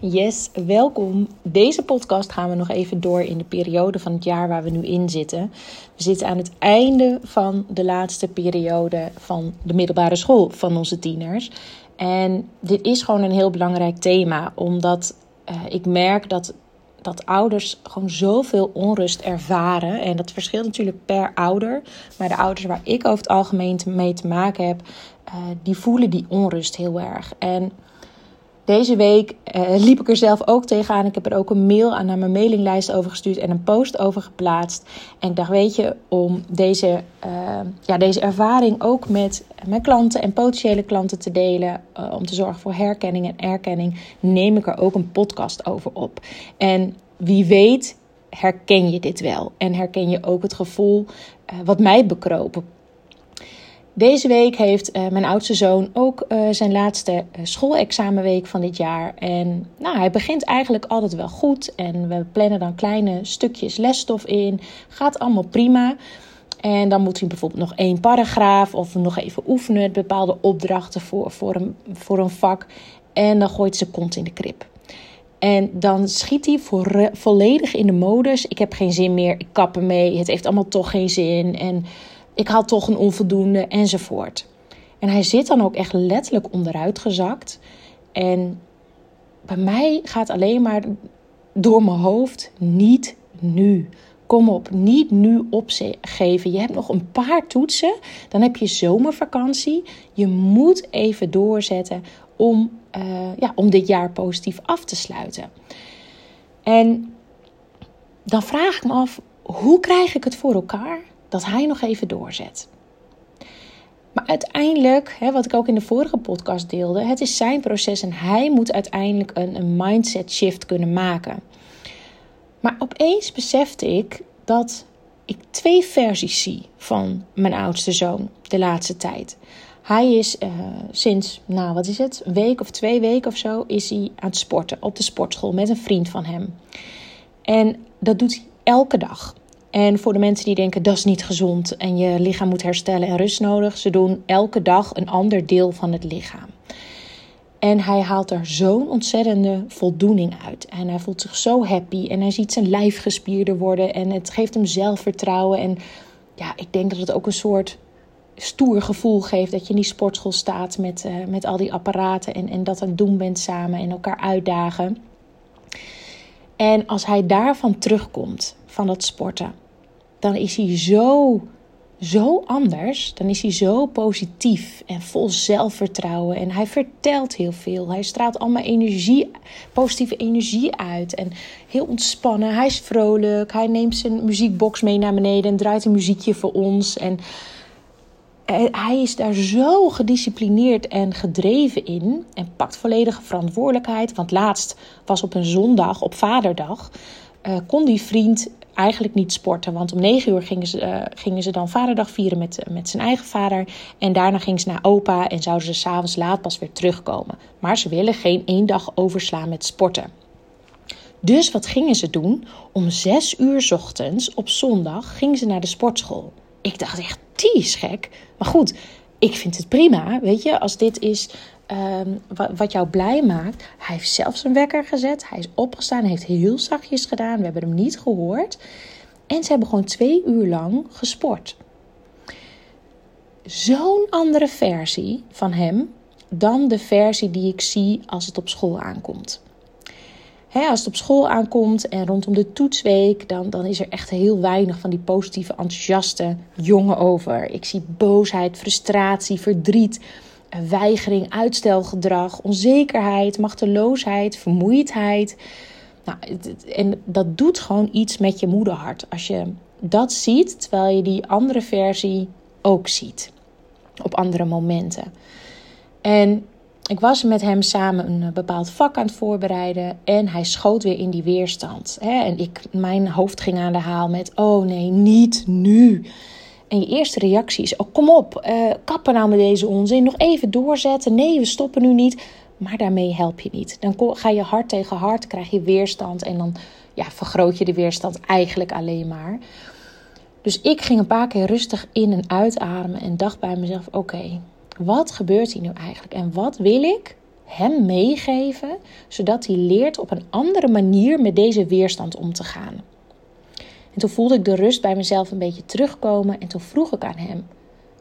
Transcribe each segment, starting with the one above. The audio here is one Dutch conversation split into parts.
Yes, welkom. Deze podcast gaan we nog even door in de periode van het jaar waar we nu in zitten. We zitten aan het einde van de laatste periode van de middelbare school van onze tieners. En dit is gewoon een heel belangrijk thema, omdat uh, ik merk dat, dat ouders gewoon zoveel onrust ervaren. En dat verschilt natuurlijk per ouder. Maar de ouders waar ik over het algemeen mee te maken heb, uh, die voelen die onrust heel erg. En deze week uh, liep ik er zelf ook tegenaan. Ik heb er ook een mail aan naar mijn mailinglijst over gestuurd en een post over geplaatst. En ik dacht, weet je, om deze, uh, ja, deze ervaring ook met mijn klanten en potentiële klanten te delen, uh, om te zorgen voor herkenning en erkenning, neem ik er ook een podcast over op. En wie weet, herken je dit wel en herken je ook het gevoel wat mij bekroop deze week heeft uh, mijn oudste zoon ook uh, zijn laatste uh, schoolexamenweek van dit jaar. En nou, hij begint eigenlijk altijd wel goed. En we plannen dan kleine stukjes lesstof in. Gaat allemaal prima. En dan moet hij bijvoorbeeld nog één paragraaf of nog even oefenen. Bepaalde opdrachten voor, voor, een, voor een vak. En dan gooit ze kont in de krip. En dan schiet hij volledig in de modus. Ik heb geen zin meer. Ik kap ermee. Het heeft allemaal toch geen zin. En ik had toch een onvoldoende enzovoort. En hij zit dan ook echt letterlijk onderuit gezakt. En bij mij gaat alleen maar door mijn hoofd: niet nu. Kom op, niet nu opgeven. Je hebt nog een paar toetsen. Dan heb je zomervakantie. Je moet even doorzetten om, uh, ja, om dit jaar positief af te sluiten. En dan vraag ik me af: hoe krijg ik het voor elkaar dat hij nog even doorzet. Maar uiteindelijk, hè, wat ik ook in de vorige podcast deelde, het is zijn proces en hij moet uiteindelijk een, mindset shift kunnen maken. Maar opeens besefte ik dat ik twee versies zie van mijn oudste zoon de laatste tijd. Hij is uh, sinds, nou wat is het, een week of twee weken of zo, is hij aan het sporten op de sportschool met een vriend van hem. En dat doet hij elke dag. En voor de mensen die denken dat is niet gezond en je lichaam moet herstellen en rust nodig, ze doen elke dag een ander deel van het lichaam. En hij haalt er zo'n ontzettende voldoening uit. En hij voelt zich zo happy. En hij ziet zijn lijf gespierder worden. En het geeft hem zelfvertrouwen. En ja, ik denk dat het ook een soort stoer gevoel geeft. Dat je in die sportschool staat met, uh, met al die apparaten. En, en dat aan het doen bent samen en elkaar uitdagen. En als hij daarvan terugkomt, van dat sporten, dan is hij zo, zo anders. Dan is hij zo positief en vol zelfvertrouwen. En hij vertelt heel veel. Hij straalt allemaal energie, positieve energie uit. En heel ontspannen. Hij is vrolijk. Hij neemt zijn muziekbox mee naar beneden en draait een muziekje voor ons. En hij is daar zo gedisciplineerd en gedreven in en pakt volledige verantwoordelijkheid. Want laatst was op een zondag, op vaderdag, uh, kon die vriend eigenlijk niet sporten. Want om negen uur gingen ze, uh, gingen ze dan vaderdag vieren met, met zijn eigen vader. En daarna gingen ze naar opa en zouden ze s'avonds laat pas weer terugkomen. Maar ze willen geen één dag overslaan met sporten. Dus wat gingen ze doen? Om zes uur ochtends op zondag gingen ze naar de sportschool. Ik dacht echt, die is gek. Maar goed, ik vind het prima. Weet je, als dit is um, wat jou blij maakt. Hij heeft zelf zijn wekker gezet. Hij is opgestaan. Heeft heel zachtjes gedaan. We hebben hem niet gehoord. En ze hebben gewoon twee uur lang gesport. Zo'n andere versie van hem dan de versie die ik zie als het op school aankomt als het op school aankomt en rondom de toetsweek, dan, dan is er echt heel weinig van die positieve, enthousiaste jongen over. Ik zie boosheid, frustratie, verdriet, weigering, uitstelgedrag, onzekerheid, machteloosheid, vermoeidheid. Nou, en dat doet gewoon iets met je moederhart als je dat ziet, terwijl je die andere versie ook ziet op andere momenten. En ik was met hem samen een eh, bepaald vak aan het voorbereiden en hij schoot weer in die weerstand. En ik, mijn hoofd ging aan de haal met: Oh nee, niet nu. En je eerste reactie is: Oh, kom op, uh, kappen nou met deze onzin. Nog even doorzetten. Nee, we stoppen nu niet. Maar daarmee help je niet. Dan ga je hard tegen hard, krijg je weerstand en dan ja, vergroot je de weerstand eigenlijk alleen maar. Dus ik ging een paar keer rustig in en uitademen en dacht bij mezelf: Oké, wat gebeurt hier nu eigenlijk? En wat wil ik hem meegeven, zodat hij leert op een andere manier met deze weerstand om te gaan. En toen voelde ik de rust bij mezelf een beetje terugkomen en toen vroeg ik aan hem: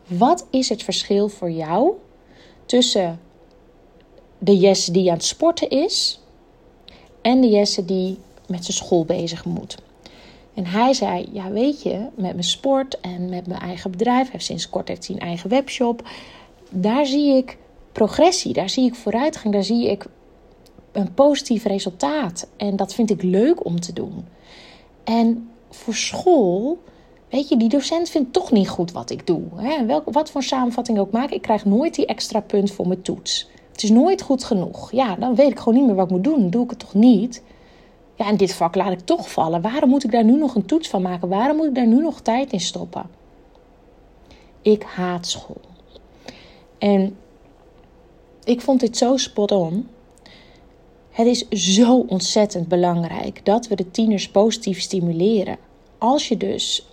Wat is het verschil voor jou tussen de Jesse die aan het sporten is en de Jesse die met zijn school bezig moet? En hij zei: Ja, weet je, met mijn sport en met mijn eigen bedrijf, heeft sinds kort heeft hij een eigen webshop. Daar zie ik progressie, daar zie ik vooruitgang, daar zie ik een positief resultaat. En dat vind ik leuk om te doen. En voor school, weet je, die docent vindt toch niet goed wat ik doe. Hè? Welk, wat voor samenvatting ook maak, ik krijg nooit die extra punt voor mijn toets. Het is nooit goed genoeg. Ja, dan weet ik gewoon niet meer wat ik moet doen. Dan doe ik het toch niet. Ja, en dit vak laat ik toch vallen. Waarom moet ik daar nu nog een toets van maken? Waarom moet ik daar nu nog tijd in stoppen? Ik haat school. En ik vond dit zo spot on. Het is zo ontzettend belangrijk dat we de tieners positief stimuleren. Als je dus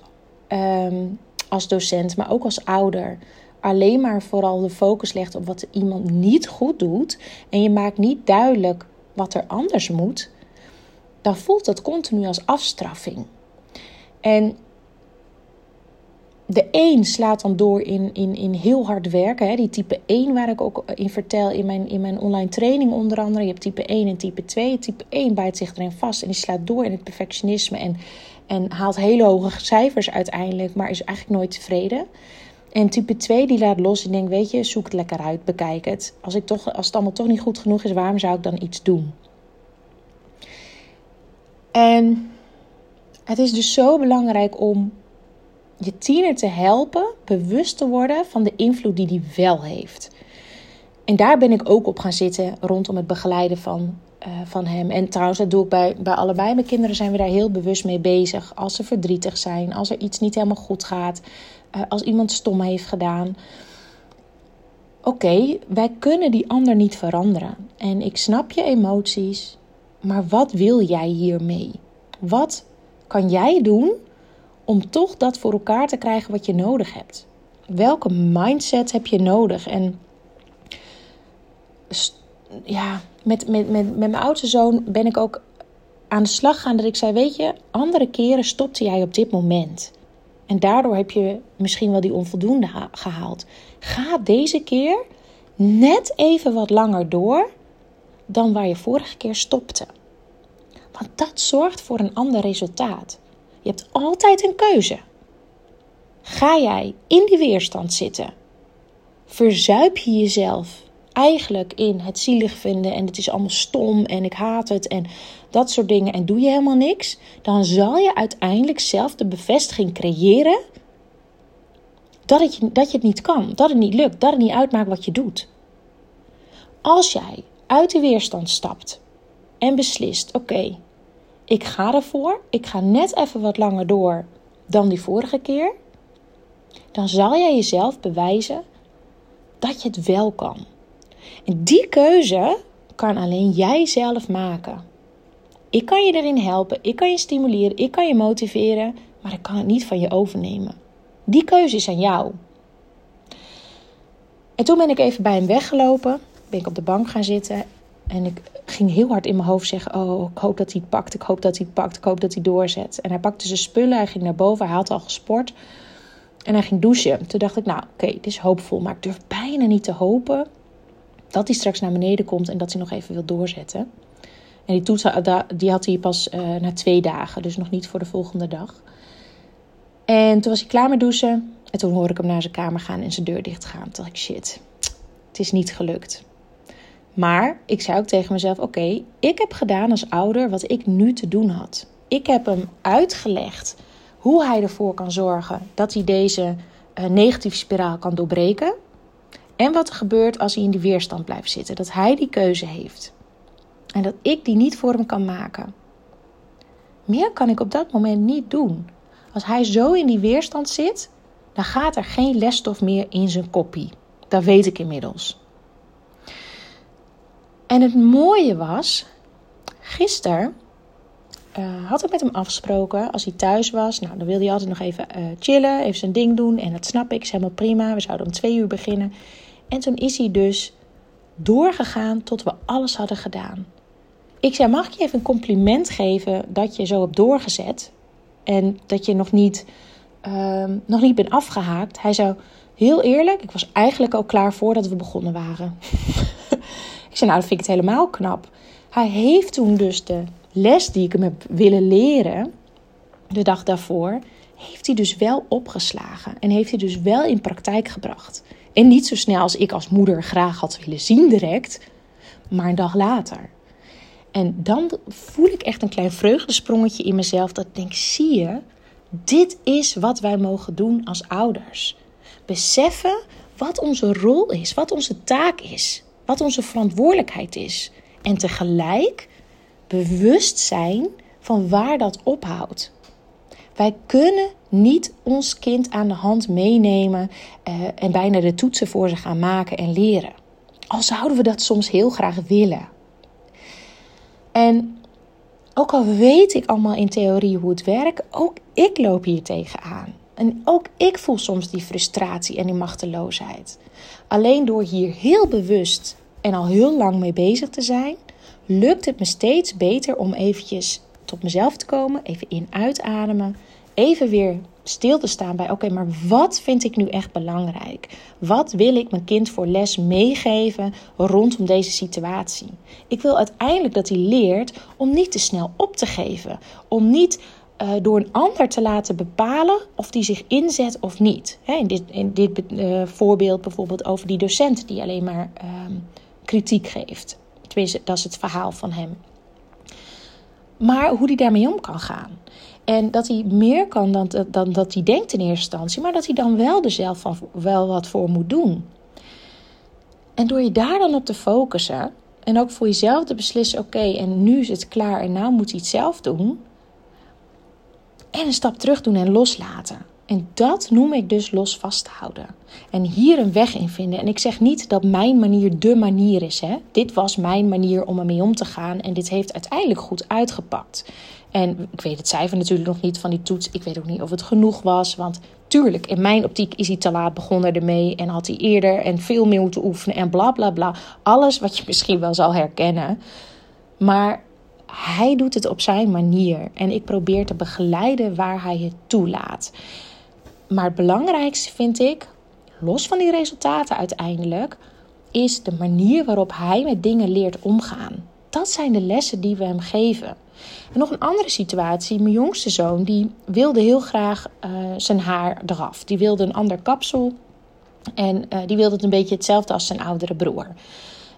ehm, als docent, maar ook als ouder, alleen maar vooral de focus legt op wat iemand niet goed doet en je maakt niet duidelijk wat er anders moet, dan voelt dat continu als afstraffing. En de een slaat dan door in, in, in heel hard werken. Hè. Die type 1 waar ik ook in vertel in mijn, in mijn online training onder andere. Je hebt type 1 en type 2. Type 1 bijt zich erin vast en die slaat door in het perfectionisme. En, en haalt hele hoge cijfers uiteindelijk, maar is eigenlijk nooit tevreden. En type 2 die laat los en denkt, weet je, zoek het lekker uit, bekijk het. Als, ik toch, als het allemaal toch niet goed genoeg is, waarom zou ik dan iets doen? En het is dus zo belangrijk om je tiener te helpen bewust te worden van de invloed die die wel heeft. En daar ben ik ook op gaan zitten rondom het begeleiden van, uh, van hem. En trouwens, dat doe ik bij, bij allebei mijn kinderen, zijn we daar heel bewust mee bezig. Als ze verdrietig zijn, als er iets niet helemaal goed gaat, uh, als iemand stom heeft gedaan. Oké, wij kunnen die ander niet veranderen. En ik snap je emoties, maar wat wil jij hiermee? Wat kan jij doen om toch dat voor elkaar te krijgen wat je nodig hebt? Welke mindset heb je nodig? En ja, met, met, met, met mijn oudste zoon ben ik ook aan de slag gaan dat ik zei: Weet je, andere keren stopte jij op dit moment. En daardoor heb je misschien wel die onvoldoende gehaald. Ga deze keer net even wat langer door dan waar je vorige keer stopte. Want dat zorgt voor een ander resultaat. Je hebt altijd een keuze. Ga jij in die weerstand zitten? Verzuip je jezelf eigenlijk in het zielig vinden en het is allemaal stom en ik haat het en dat soort dingen en doe je helemaal niks? Dan zal je uiteindelijk zelf de bevestiging creëren dat, het, dat je het niet kan, dat het niet lukt, dat het niet uitmaakt wat je doet. Als jij uit de weerstand stapt en beslist: oké, ik ga ervoor, ik ga net even wat langer door dan die vorige keer, dan zal jij jezelf bewijzen dat je het wel kan. En die keuze kan alleen jij zelf maken. Ik kan je erin helpen, ik kan je stimuleren, ik kan je motiveren, maar ik kan het niet van je overnemen. Die keuze is aan jou. En toen ben ik even bij hem weggelopen, ben ik op de bank gaan zitten en ik ging heel hard in mijn hoofd zeggen: Oh, ik hoop dat hij het pakt. Ik hoop dat hij het pakt. Ik hoop dat hij doorzet. En hij pakte zijn spullen. Hij ging naar boven. Hij had al gesport. En hij ging douchen. Toen dacht ik: Nou, oké, dit is hoopvol. Maar ik durf bijna niet te hopen dat hij straks naar beneden komt en dat hij nog even wil doorzetten. En die toets die had hij pas uh, na twee dagen. Dus nog niet voor de volgende dag. En toen was hij klaar met douchen. En toen hoorde ik hem naar zijn kamer gaan en zijn deur dicht gaan. Toen dacht ik: Shit, het is niet gelukt. Maar ik zei ook tegen mezelf: Oké, ik heb gedaan als ouder wat ik nu te doen had. Ik heb hem uitgelegd hoe hij ervoor kan zorgen dat hij deze uh, negatieve spiraal kan doorbreken. En wat er gebeurt als hij in die weerstand blijft zitten. Dat hij die keuze heeft. En dat ik die niet voor hem kan maken. Meer kan ik op dat moment niet doen. Als hij zo in die weerstand zit, dan gaat er geen lesstof meer in zijn koppie. Dat weet ik inmiddels. En het mooie was, gisteren uh, had ik met hem afgesproken, als hij thuis was, nou, dan wilde hij altijd nog even uh, chillen, even zijn ding doen. En dat snap ik, is helemaal prima. We zouden om twee uur beginnen. En toen is hij dus doorgegaan tot we alles hadden gedaan. Ik zei: Mag ik je even een compliment geven dat je zo hebt doorgezet en dat je nog niet, ehm, nog niet bent afgehaakt? Hij zou heel eerlijk, ik was eigenlijk al klaar voordat we begonnen waren. ik zei: Nou, dat vind ik het helemaal knap. Hij heeft toen dus de les die ik hem heb willen leren, de dag daarvoor, heeft hij dus wel opgeslagen en heeft hij dus wel in praktijk gebracht. En niet zo snel als ik als moeder graag had willen zien direct, maar een dag later. En dan voel ik echt een klein vreugdesprongetje in mezelf dat denk, zie je, dit is wat wij mogen doen als ouders. Beseffen wat onze rol is, wat onze taak is, wat onze verantwoordelijkheid is. En tegelijk bewust zijn van waar dat ophoudt. Wij kunnen niet ons kind aan de hand meenemen uh, en bijna de toetsen voor ze gaan maken en leren. Al zouden we dat soms heel graag willen. En ook al weet ik allemaal in theorie hoe het werkt, ook ik loop hier tegenaan. En ook ik voel soms die frustratie en die machteloosheid. Alleen door hier heel bewust en al heel lang mee bezig te zijn, lukt het me steeds beter om eventjes tot mezelf te komen, even in uitademen, even weer stil te staan bij: oké, maar wat vind ik nu echt belangrijk? Wat wil ik mijn kind voor les meegeven rondom deze situatie? Ik wil uiteindelijk dat hij leert om niet te snel op te geven, om niet uh, door een ander te laten bepalen of die zich inzet of niet. in dit, in dit uh, voorbeeld bijvoorbeeld over die docent die alleen maar uh, kritiek geeft. Tenminste, dat is het verhaal van hem. Maar hoe hij daarmee om kan gaan. En dat hij meer kan dan, dan dat hij denkt in eerste instantie, maar dat hij dan wel er zelf wel wat voor moet doen. En door je daar dan op te focussen en ook voor jezelf te beslissen: oké, en nu is het klaar en nou moet hij het zelf doen. En een stap terug doen en loslaten. En dat noem ik dus los vasthouden. En hier een weg in vinden. En ik zeg niet dat mijn manier de manier is. Hè? Dit was mijn manier om ermee om te gaan. En dit heeft uiteindelijk goed uitgepakt. En ik weet het cijfer natuurlijk nog niet van die toets. Ik weet ook niet of het genoeg was. Want tuurlijk, in mijn optiek is hij te laat begonnen ermee. En had hij eerder en veel meer moeten oefenen. En bla bla bla. Alles wat je misschien wel zal herkennen. Maar hij doet het op zijn manier. En ik probeer te begeleiden waar hij het toelaat. Maar het belangrijkste vind ik, los van die resultaten uiteindelijk, is de manier waarop hij met dingen leert omgaan. Dat zijn de lessen die we hem geven. En nog een andere situatie. Mijn jongste zoon die wilde heel graag uh, zijn haar eraf. Die wilde een ander kapsel. En uh, die wilde het een beetje hetzelfde als zijn oudere broer.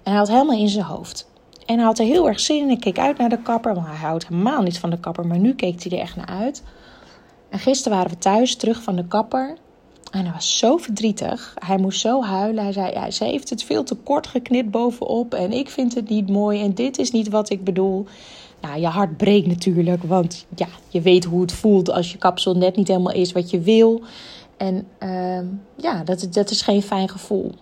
En hij had helemaal in zijn hoofd. En hij had er heel erg zin in. Ik keek uit naar de kapper. Want hij houdt helemaal niet van de kapper. Maar nu keek hij er echt naar uit. En gisteren waren we thuis terug van de kapper. En hij was zo verdrietig. Hij moest zo huilen. Hij zei: ja, Ze heeft het veel te kort geknipt bovenop. En ik vind het niet mooi. En dit is niet wat ik bedoel. Nou, je hart breekt natuurlijk. Want ja, je weet hoe het voelt als je kapsel net niet helemaal is wat je wil. En uh, ja, dat, dat is geen fijn gevoel.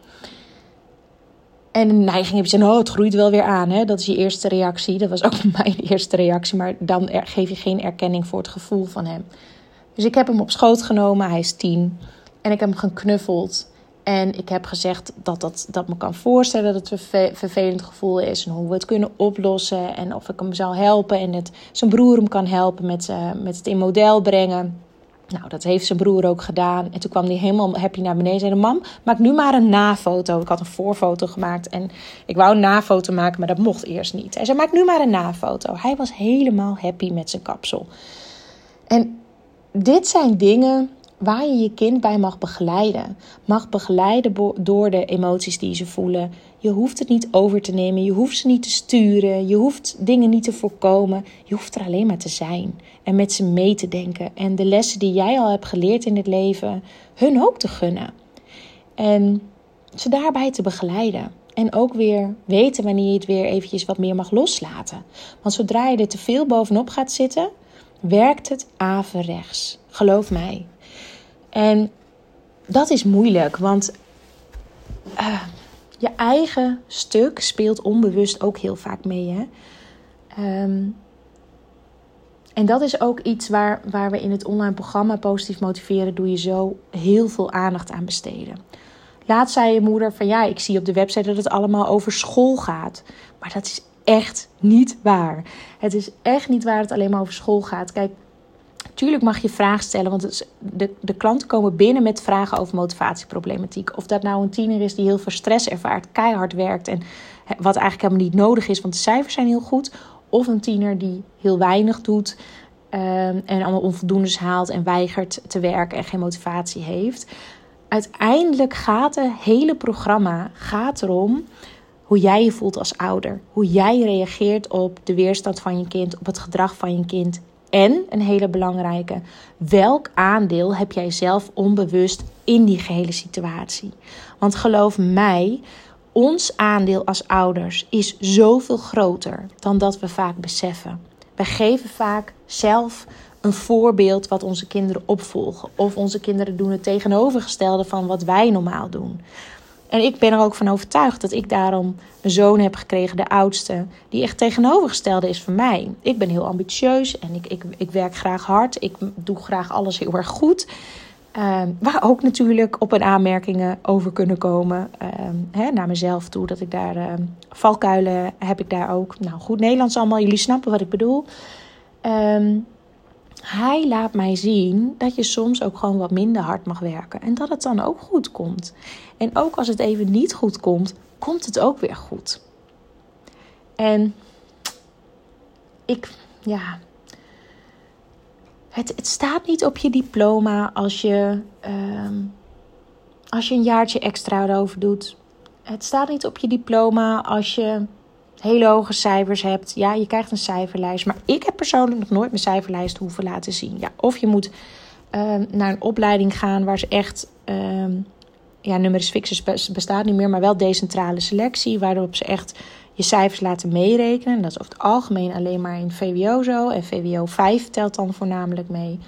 En de neiging heb je zeggen, oh, het groeit wel weer aan. Hè? Dat is je eerste reactie. Dat was ook mijn eerste reactie. Maar dan geef je geen erkenning voor het gevoel van hem. Dus ik heb hem op schoot genomen, hij is tien. En ik heb hem geknuffeld. En ik heb gezegd dat, dat, dat me kan voorstellen dat het een vervelend gevoel is. En hoe we het kunnen oplossen. En of ik hem zou helpen. En het, zijn broer hem kan helpen met, uh, met het in model brengen. Nou, dat heeft zijn broer ook gedaan. En toen kwam hij helemaal happy naar beneden. En zei: Mam, maak nu maar een nafoto. Ik had een voorfoto gemaakt. En ik wou een nafoto maken, maar dat mocht eerst niet. Hij zei: Maak nu maar een nafoto. Hij was helemaal happy met zijn kapsel. En dit zijn dingen waar je je kind bij mag begeleiden. Mag begeleiden door de emoties die ze voelen. Je hoeft het niet over te nemen, je hoeft ze niet te sturen, je hoeft dingen niet te voorkomen. Je hoeft er alleen maar te zijn en met ze mee te denken. En de lessen die jij al hebt geleerd in het leven, hun ook te gunnen. En ze daarbij te begeleiden. En ook weer weten wanneer je het weer eventjes wat meer mag loslaten. Want zodra je er te veel bovenop gaat zitten, werkt het averechts. Geloof mij. En dat is moeilijk, want uh, je eigen stuk speelt onbewust ook heel vaak mee. Hè? Um, en dat is ook iets waar, waar we in het online programma Positief Motiveren doe je zo heel veel aandacht aan besteden. Laatst zei je moeder van ja, ik zie op de website dat het allemaal over school gaat. Maar dat is echt niet waar. Het is echt niet waar dat het alleen maar over school gaat. Kijk, Tuurlijk mag je vragen stellen, want de, de klanten komen binnen met vragen over motivatieproblematiek. Of dat nou een tiener is die heel veel stress ervaart, keihard werkt en wat eigenlijk helemaal niet nodig is, want de cijfers zijn heel goed. Of een tiener die heel weinig doet ehm, en allemaal onvoldoendes haalt en weigert te werken en geen motivatie heeft. Uiteindelijk gaat het hele programma gaat erom hoe jij je voelt als ouder. Hoe jij reageert op de weerstand van je kind, op het gedrag van je kind en een hele belangrijke, welk aandeel heb jij zelf onbewust in die gehele situatie? Want geloof mij, ons aandeel als ouders is zoveel groter dan dat we vaak beseffen. We geven vaak zelf een voorbeeld wat onze kinderen opvolgen. Of onze kinderen doen het tegenovergestelde van wat wij normaal doen. En ik ben er ook van overtuigd dat ik daarom een zoon heb gekregen, de oudste, die echt tegenovergestelde is van mij. Ik ben heel ambitieus en ik, ik, ik werk graag hard. Ik doe graag alles heel erg goed. Ehm, waar ook natuurlijk op een aanmerkingen over kunnen komen ehm, hè, naar mezelf toe. Dat ik daar uh, valkuilen heb ik daar ook. Nou, goed Nederlands allemaal, jullie snappen wat ik bedoel. Hij laat mij zien dat je soms ook gewoon wat minder hard mag werken. En dat het dan ook goed komt. En ook als het even niet goed komt, komt het ook weer goed. En ik, ja. Het, het staat niet op je diploma als je, ehm, als je een jaartje extra erover doet. Het staat niet op je diploma als je hele hoge cijfers hebt. Ja, je krijgt een cijferlijst. Maar ik heb persoonlijk nog nooit mijn cijferlijst hoeven laten zien. Ja, of je moet ehm, naar een opleiding gaan waar ze echt. Um, ja, numerus fixus bestaat niet meer, maar wel decentrale selectie. Waarop ze echt je cijfers laten meerekenen. Dat is over het algemeen alleen maar in VWO zo. En VWO 5 telt dan voornamelijk mee.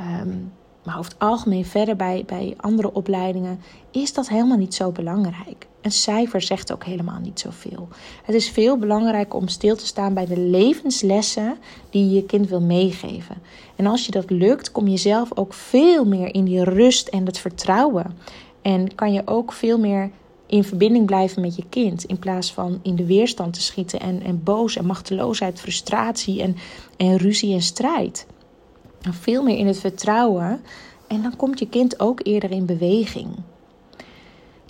Um, maar over het algemeen verder bij, bij andere opleidingen is dat helemaal niet zo belangrijk. Een cijfer zegt ook helemaal niet zoveel. Het is veel belangrijker om stil te staan bij de levenslessen die je kind wil meegeven. En als je dat lukt, kom je zelf ook veel meer in die rust en het vertrouwen. En kan je ook veel meer in verbinding blijven met je kind. In plaats van in de weerstand te schieten en, en boos en machteloosheid, frustratie en, en ruzie en strijd veel meer in het vertrouwen. En dan komt je kind ook eerder in beweging.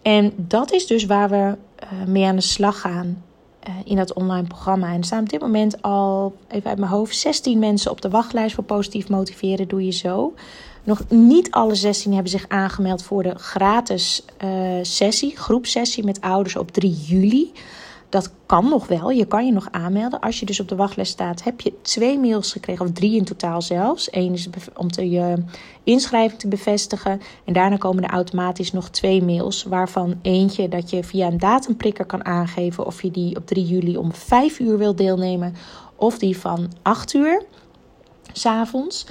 En dat is dus waar we uh, mee aan de slag gaan uh, in dat online programma. En er staan op dit moment al, even uit mijn hoofd, 16 mensen op de wachtlijst voor positief motiveren. Doe je zo. Nog niet alle 16 hebben zich aangemeld voor de gratis uh, sessie, groepsessie met ouders op 3 juli. Dat kan nog wel. Je kan je nog aanmelden. Als je dus op de wachtlijst staat, heb je twee mails gekregen, of drie in totaal zelfs. Eén is om te, je inschrijving te bevestigen. En daarna komen er automatisch nog twee mails. Waarvan eentje dat je via een datumprikker kan aangeven of je die op 3 juli om 5 uur wil deelnemen. Of die van 8 uur s'avonds.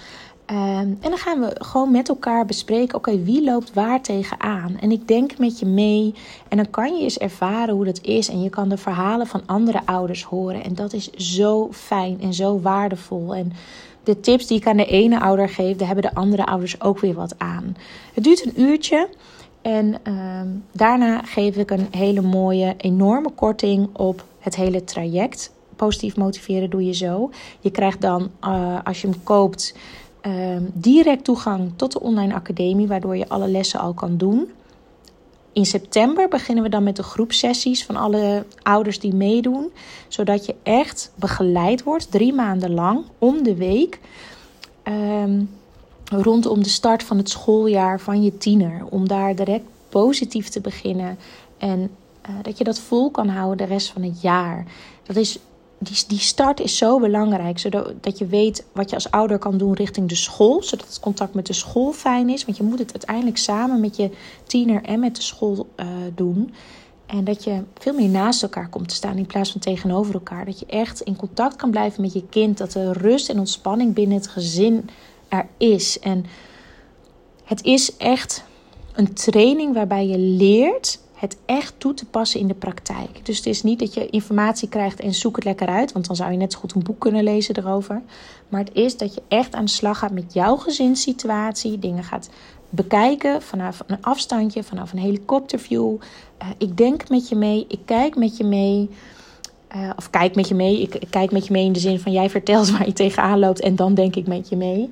Ehm, en dan gaan we gewoon met elkaar bespreken: oké, wie loopt waar tegenaan? En ik denk met je mee. En dan kan je eens ervaren hoe dat is. En je kan de verhalen van andere ouders horen. En dat is zo fijn en zo waardevol. En de tips die ik aan de ene ouder geef, daar hebben de andere ouders ook weer wat aan. Het duurt een uurtje. En ehm, daarna geef ik een hele mooie, enorme korting op het hele traject. Positief motiveren doe je zo. Je krijgt dan, uh, als je hem koopt Ehm, direct toegang tot de online academie, waardoor je alle lessen al kan doen. In september beginnen we dan met de groepsessies van alle ouders die meedoen, zodat je echt begeleid wordt drie maanden lang om de week. Um, rondom de start van het schooljaar van je tiener. Om daar direct positief te beginnen. En uh, dat je dat vol kan houden de rest van het jaar. Dat is die, die start is zo belangrijk. Zodat dat je weet wat je als ouder kan doen richting de school. Zodat het contact met de school fijn is. Want je moet het uiteindelijk samen met je tiener en met de school uh, doen. En dat je veel meer naast elkaar komt te staan in plaats van tegenover elkaar. Dat je echt in contact kan blijven met je kind. Dat er rust en ontspanning binnen het gezin er is. En het is echt een training waarbij je leert het echt toe te passen in de praktijk. Dus het is niet dat je informatie krijgt en zoek het lekker uit, want dan zou je net zo goed een boek kunnen lezen erover. Maar het is dat je echt aan de slag gaat met jouw gezinssituatie, dingen gaat bekijken vanaf een afstandje, vanaf een helikopterview. Uh, ik denk met je mee, ik kijk met je mee. Uh, of kijk met je mee. Ik, ik, kijk met je mee in de zin van jij vertelt waar je tegenaan loopt en dan denk ik met je mee.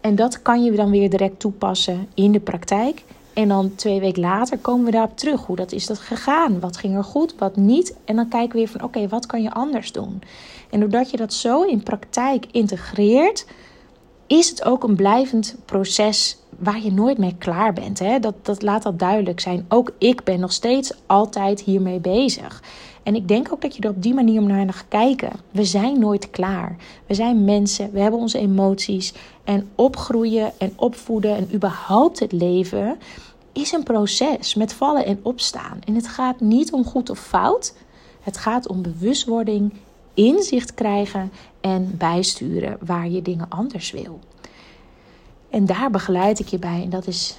En dat kan je dan weer direct toepassen in de praktijk. En dan twee weken later komen we daarop terug. Hoe dat is dat gegaan? Wat ging er goed? Wat niet? En dan kijken we weer van oké, wat kan je anders doen? En doordat je dat zo in praktijk integreert, is het ook een blijvend proces waar je nooit mee klaar bent. Hè? Dat, dat laat dat duidelijk zijn. Ook ik ben nog steeds altijd hiermee bezig. En ik denk ook dat je er op die manier naar gaat kijken. We zijn nooit klaar. We zijn mensen, we hebben onze emoties. En opgroeien en opvoeden en überhaupt het leven is een proces met vallen en opstaan. En het gaat niet om goed of fout. Het gaat om bewustwording, inzicht krijgen en bijsturen waar je dingen anders wil. En daar begeleid ik je bij. En dat is,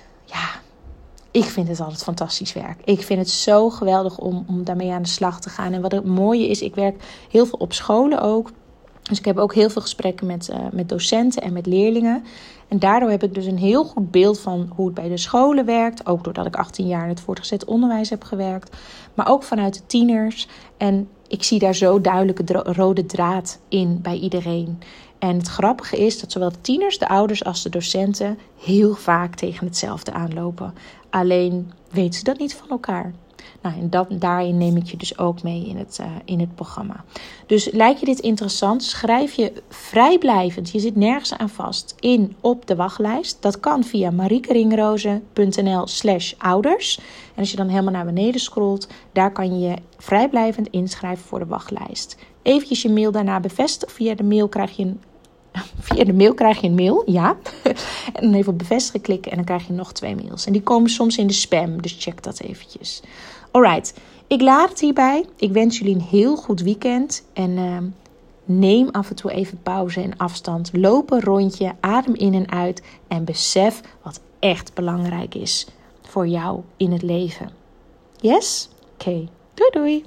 ik vind het altijd fantastisch werk. Ik vind het zo geweldig om, om daarmee aan de slag te gaan. En wat het mooie is, ik werk heel veel op scholen ook. Dus ik heb ook heel veel gesprekken met, uh, met docenten en met leerlingen. En daardoor heb ik dus een heel goed beeld van hoe het bij de scholen werkt. Ook doordat ik 18 jaar in het voortgezet onderwijs heb gewerkt. Maar ook vanuit de tieners. En ik zie daar zo duidelijk de rode draad in bij iedereen. En het grappige is dat zowel de tieners, de ouders als de docenten heel vaak tegen hetzelfde aanlopen. Alleen weten ze dat niet van elkaar. Nou, en dat, daarin neem ik je dus ook mee in het, uh, in het programma. Dus lijkt je dit interessant? Schrijf je vrijblijvend, je zit nergens aan vast, in op de wachtlijst. Dat kan via mariekeringrozen.nl slash ouders. En als je dan helemaal naar beneden scrolt, daar kan je je vrijblijvend inschrijven voor de wachtlijst. Eventjes je mail daarna bevestigen. Via de mail krijg je een Via de mail krijg je een mail, ja. En dan even op bevestigen klikken en dan krijg je nog twee mails. En die komen soms in de spam, dus check dat eventjes. Alright, ik laat het hierbij. Ik wens jullie een heel goed weekend. En uh, neem af en toe even pauze en afstand. Loop een rondje, adem in en uit. En besef wat echt belangrijk is voor jou in het leven. Yes? Oké, doei doei.